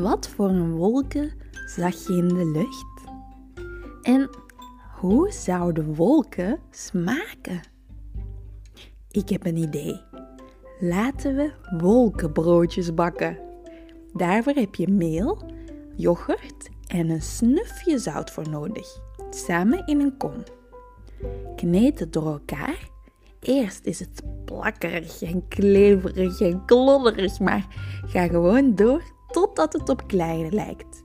Wat voor een wolken zag je in de lucht? En hoe zouden wolken smaken? Ik heb een idee. Laten we wolkenbroodjes bakken. Daarvoor heb je meel, yoghurt en een snufje zout voor nodig. Samen in een kom. Kneed het door elkaar. Eerst is het plakkerig en kleverig en klodderig, maar ga gewoon door totdat het op kleine lijkt.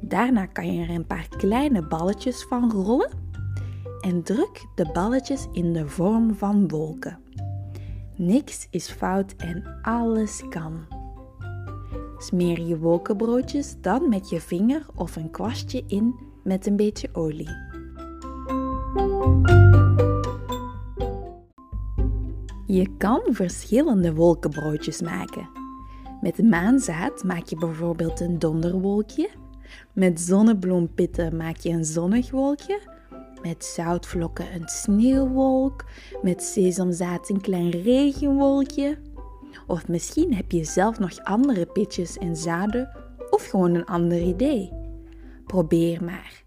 Daarna kan je er een paar kleine balletjes van rollen en druk de balletjes in de vorm van wolken. Niks is fout en alles kan. Smeer je wolkenbroodjes dan met je vinger of een kwastje in met een beetje olie. Je kan verschillende wolkenbroodjes maken. Met maanzaad maak je bijvoorbeeld een donderwolkje. Met zonnebloempitten maak je een zonnig wolkje. Met zoutvlokken een sneeuwwolk. Met sesamzaad een klein regenwolkje. Of misschien heb je zelf nog andere pitjes en zaden of gewoon een ander idee. Probeer maar.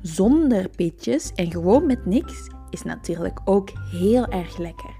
Zonder pitjes en gewoon met niks is natuurlijk ook heel erg lekker.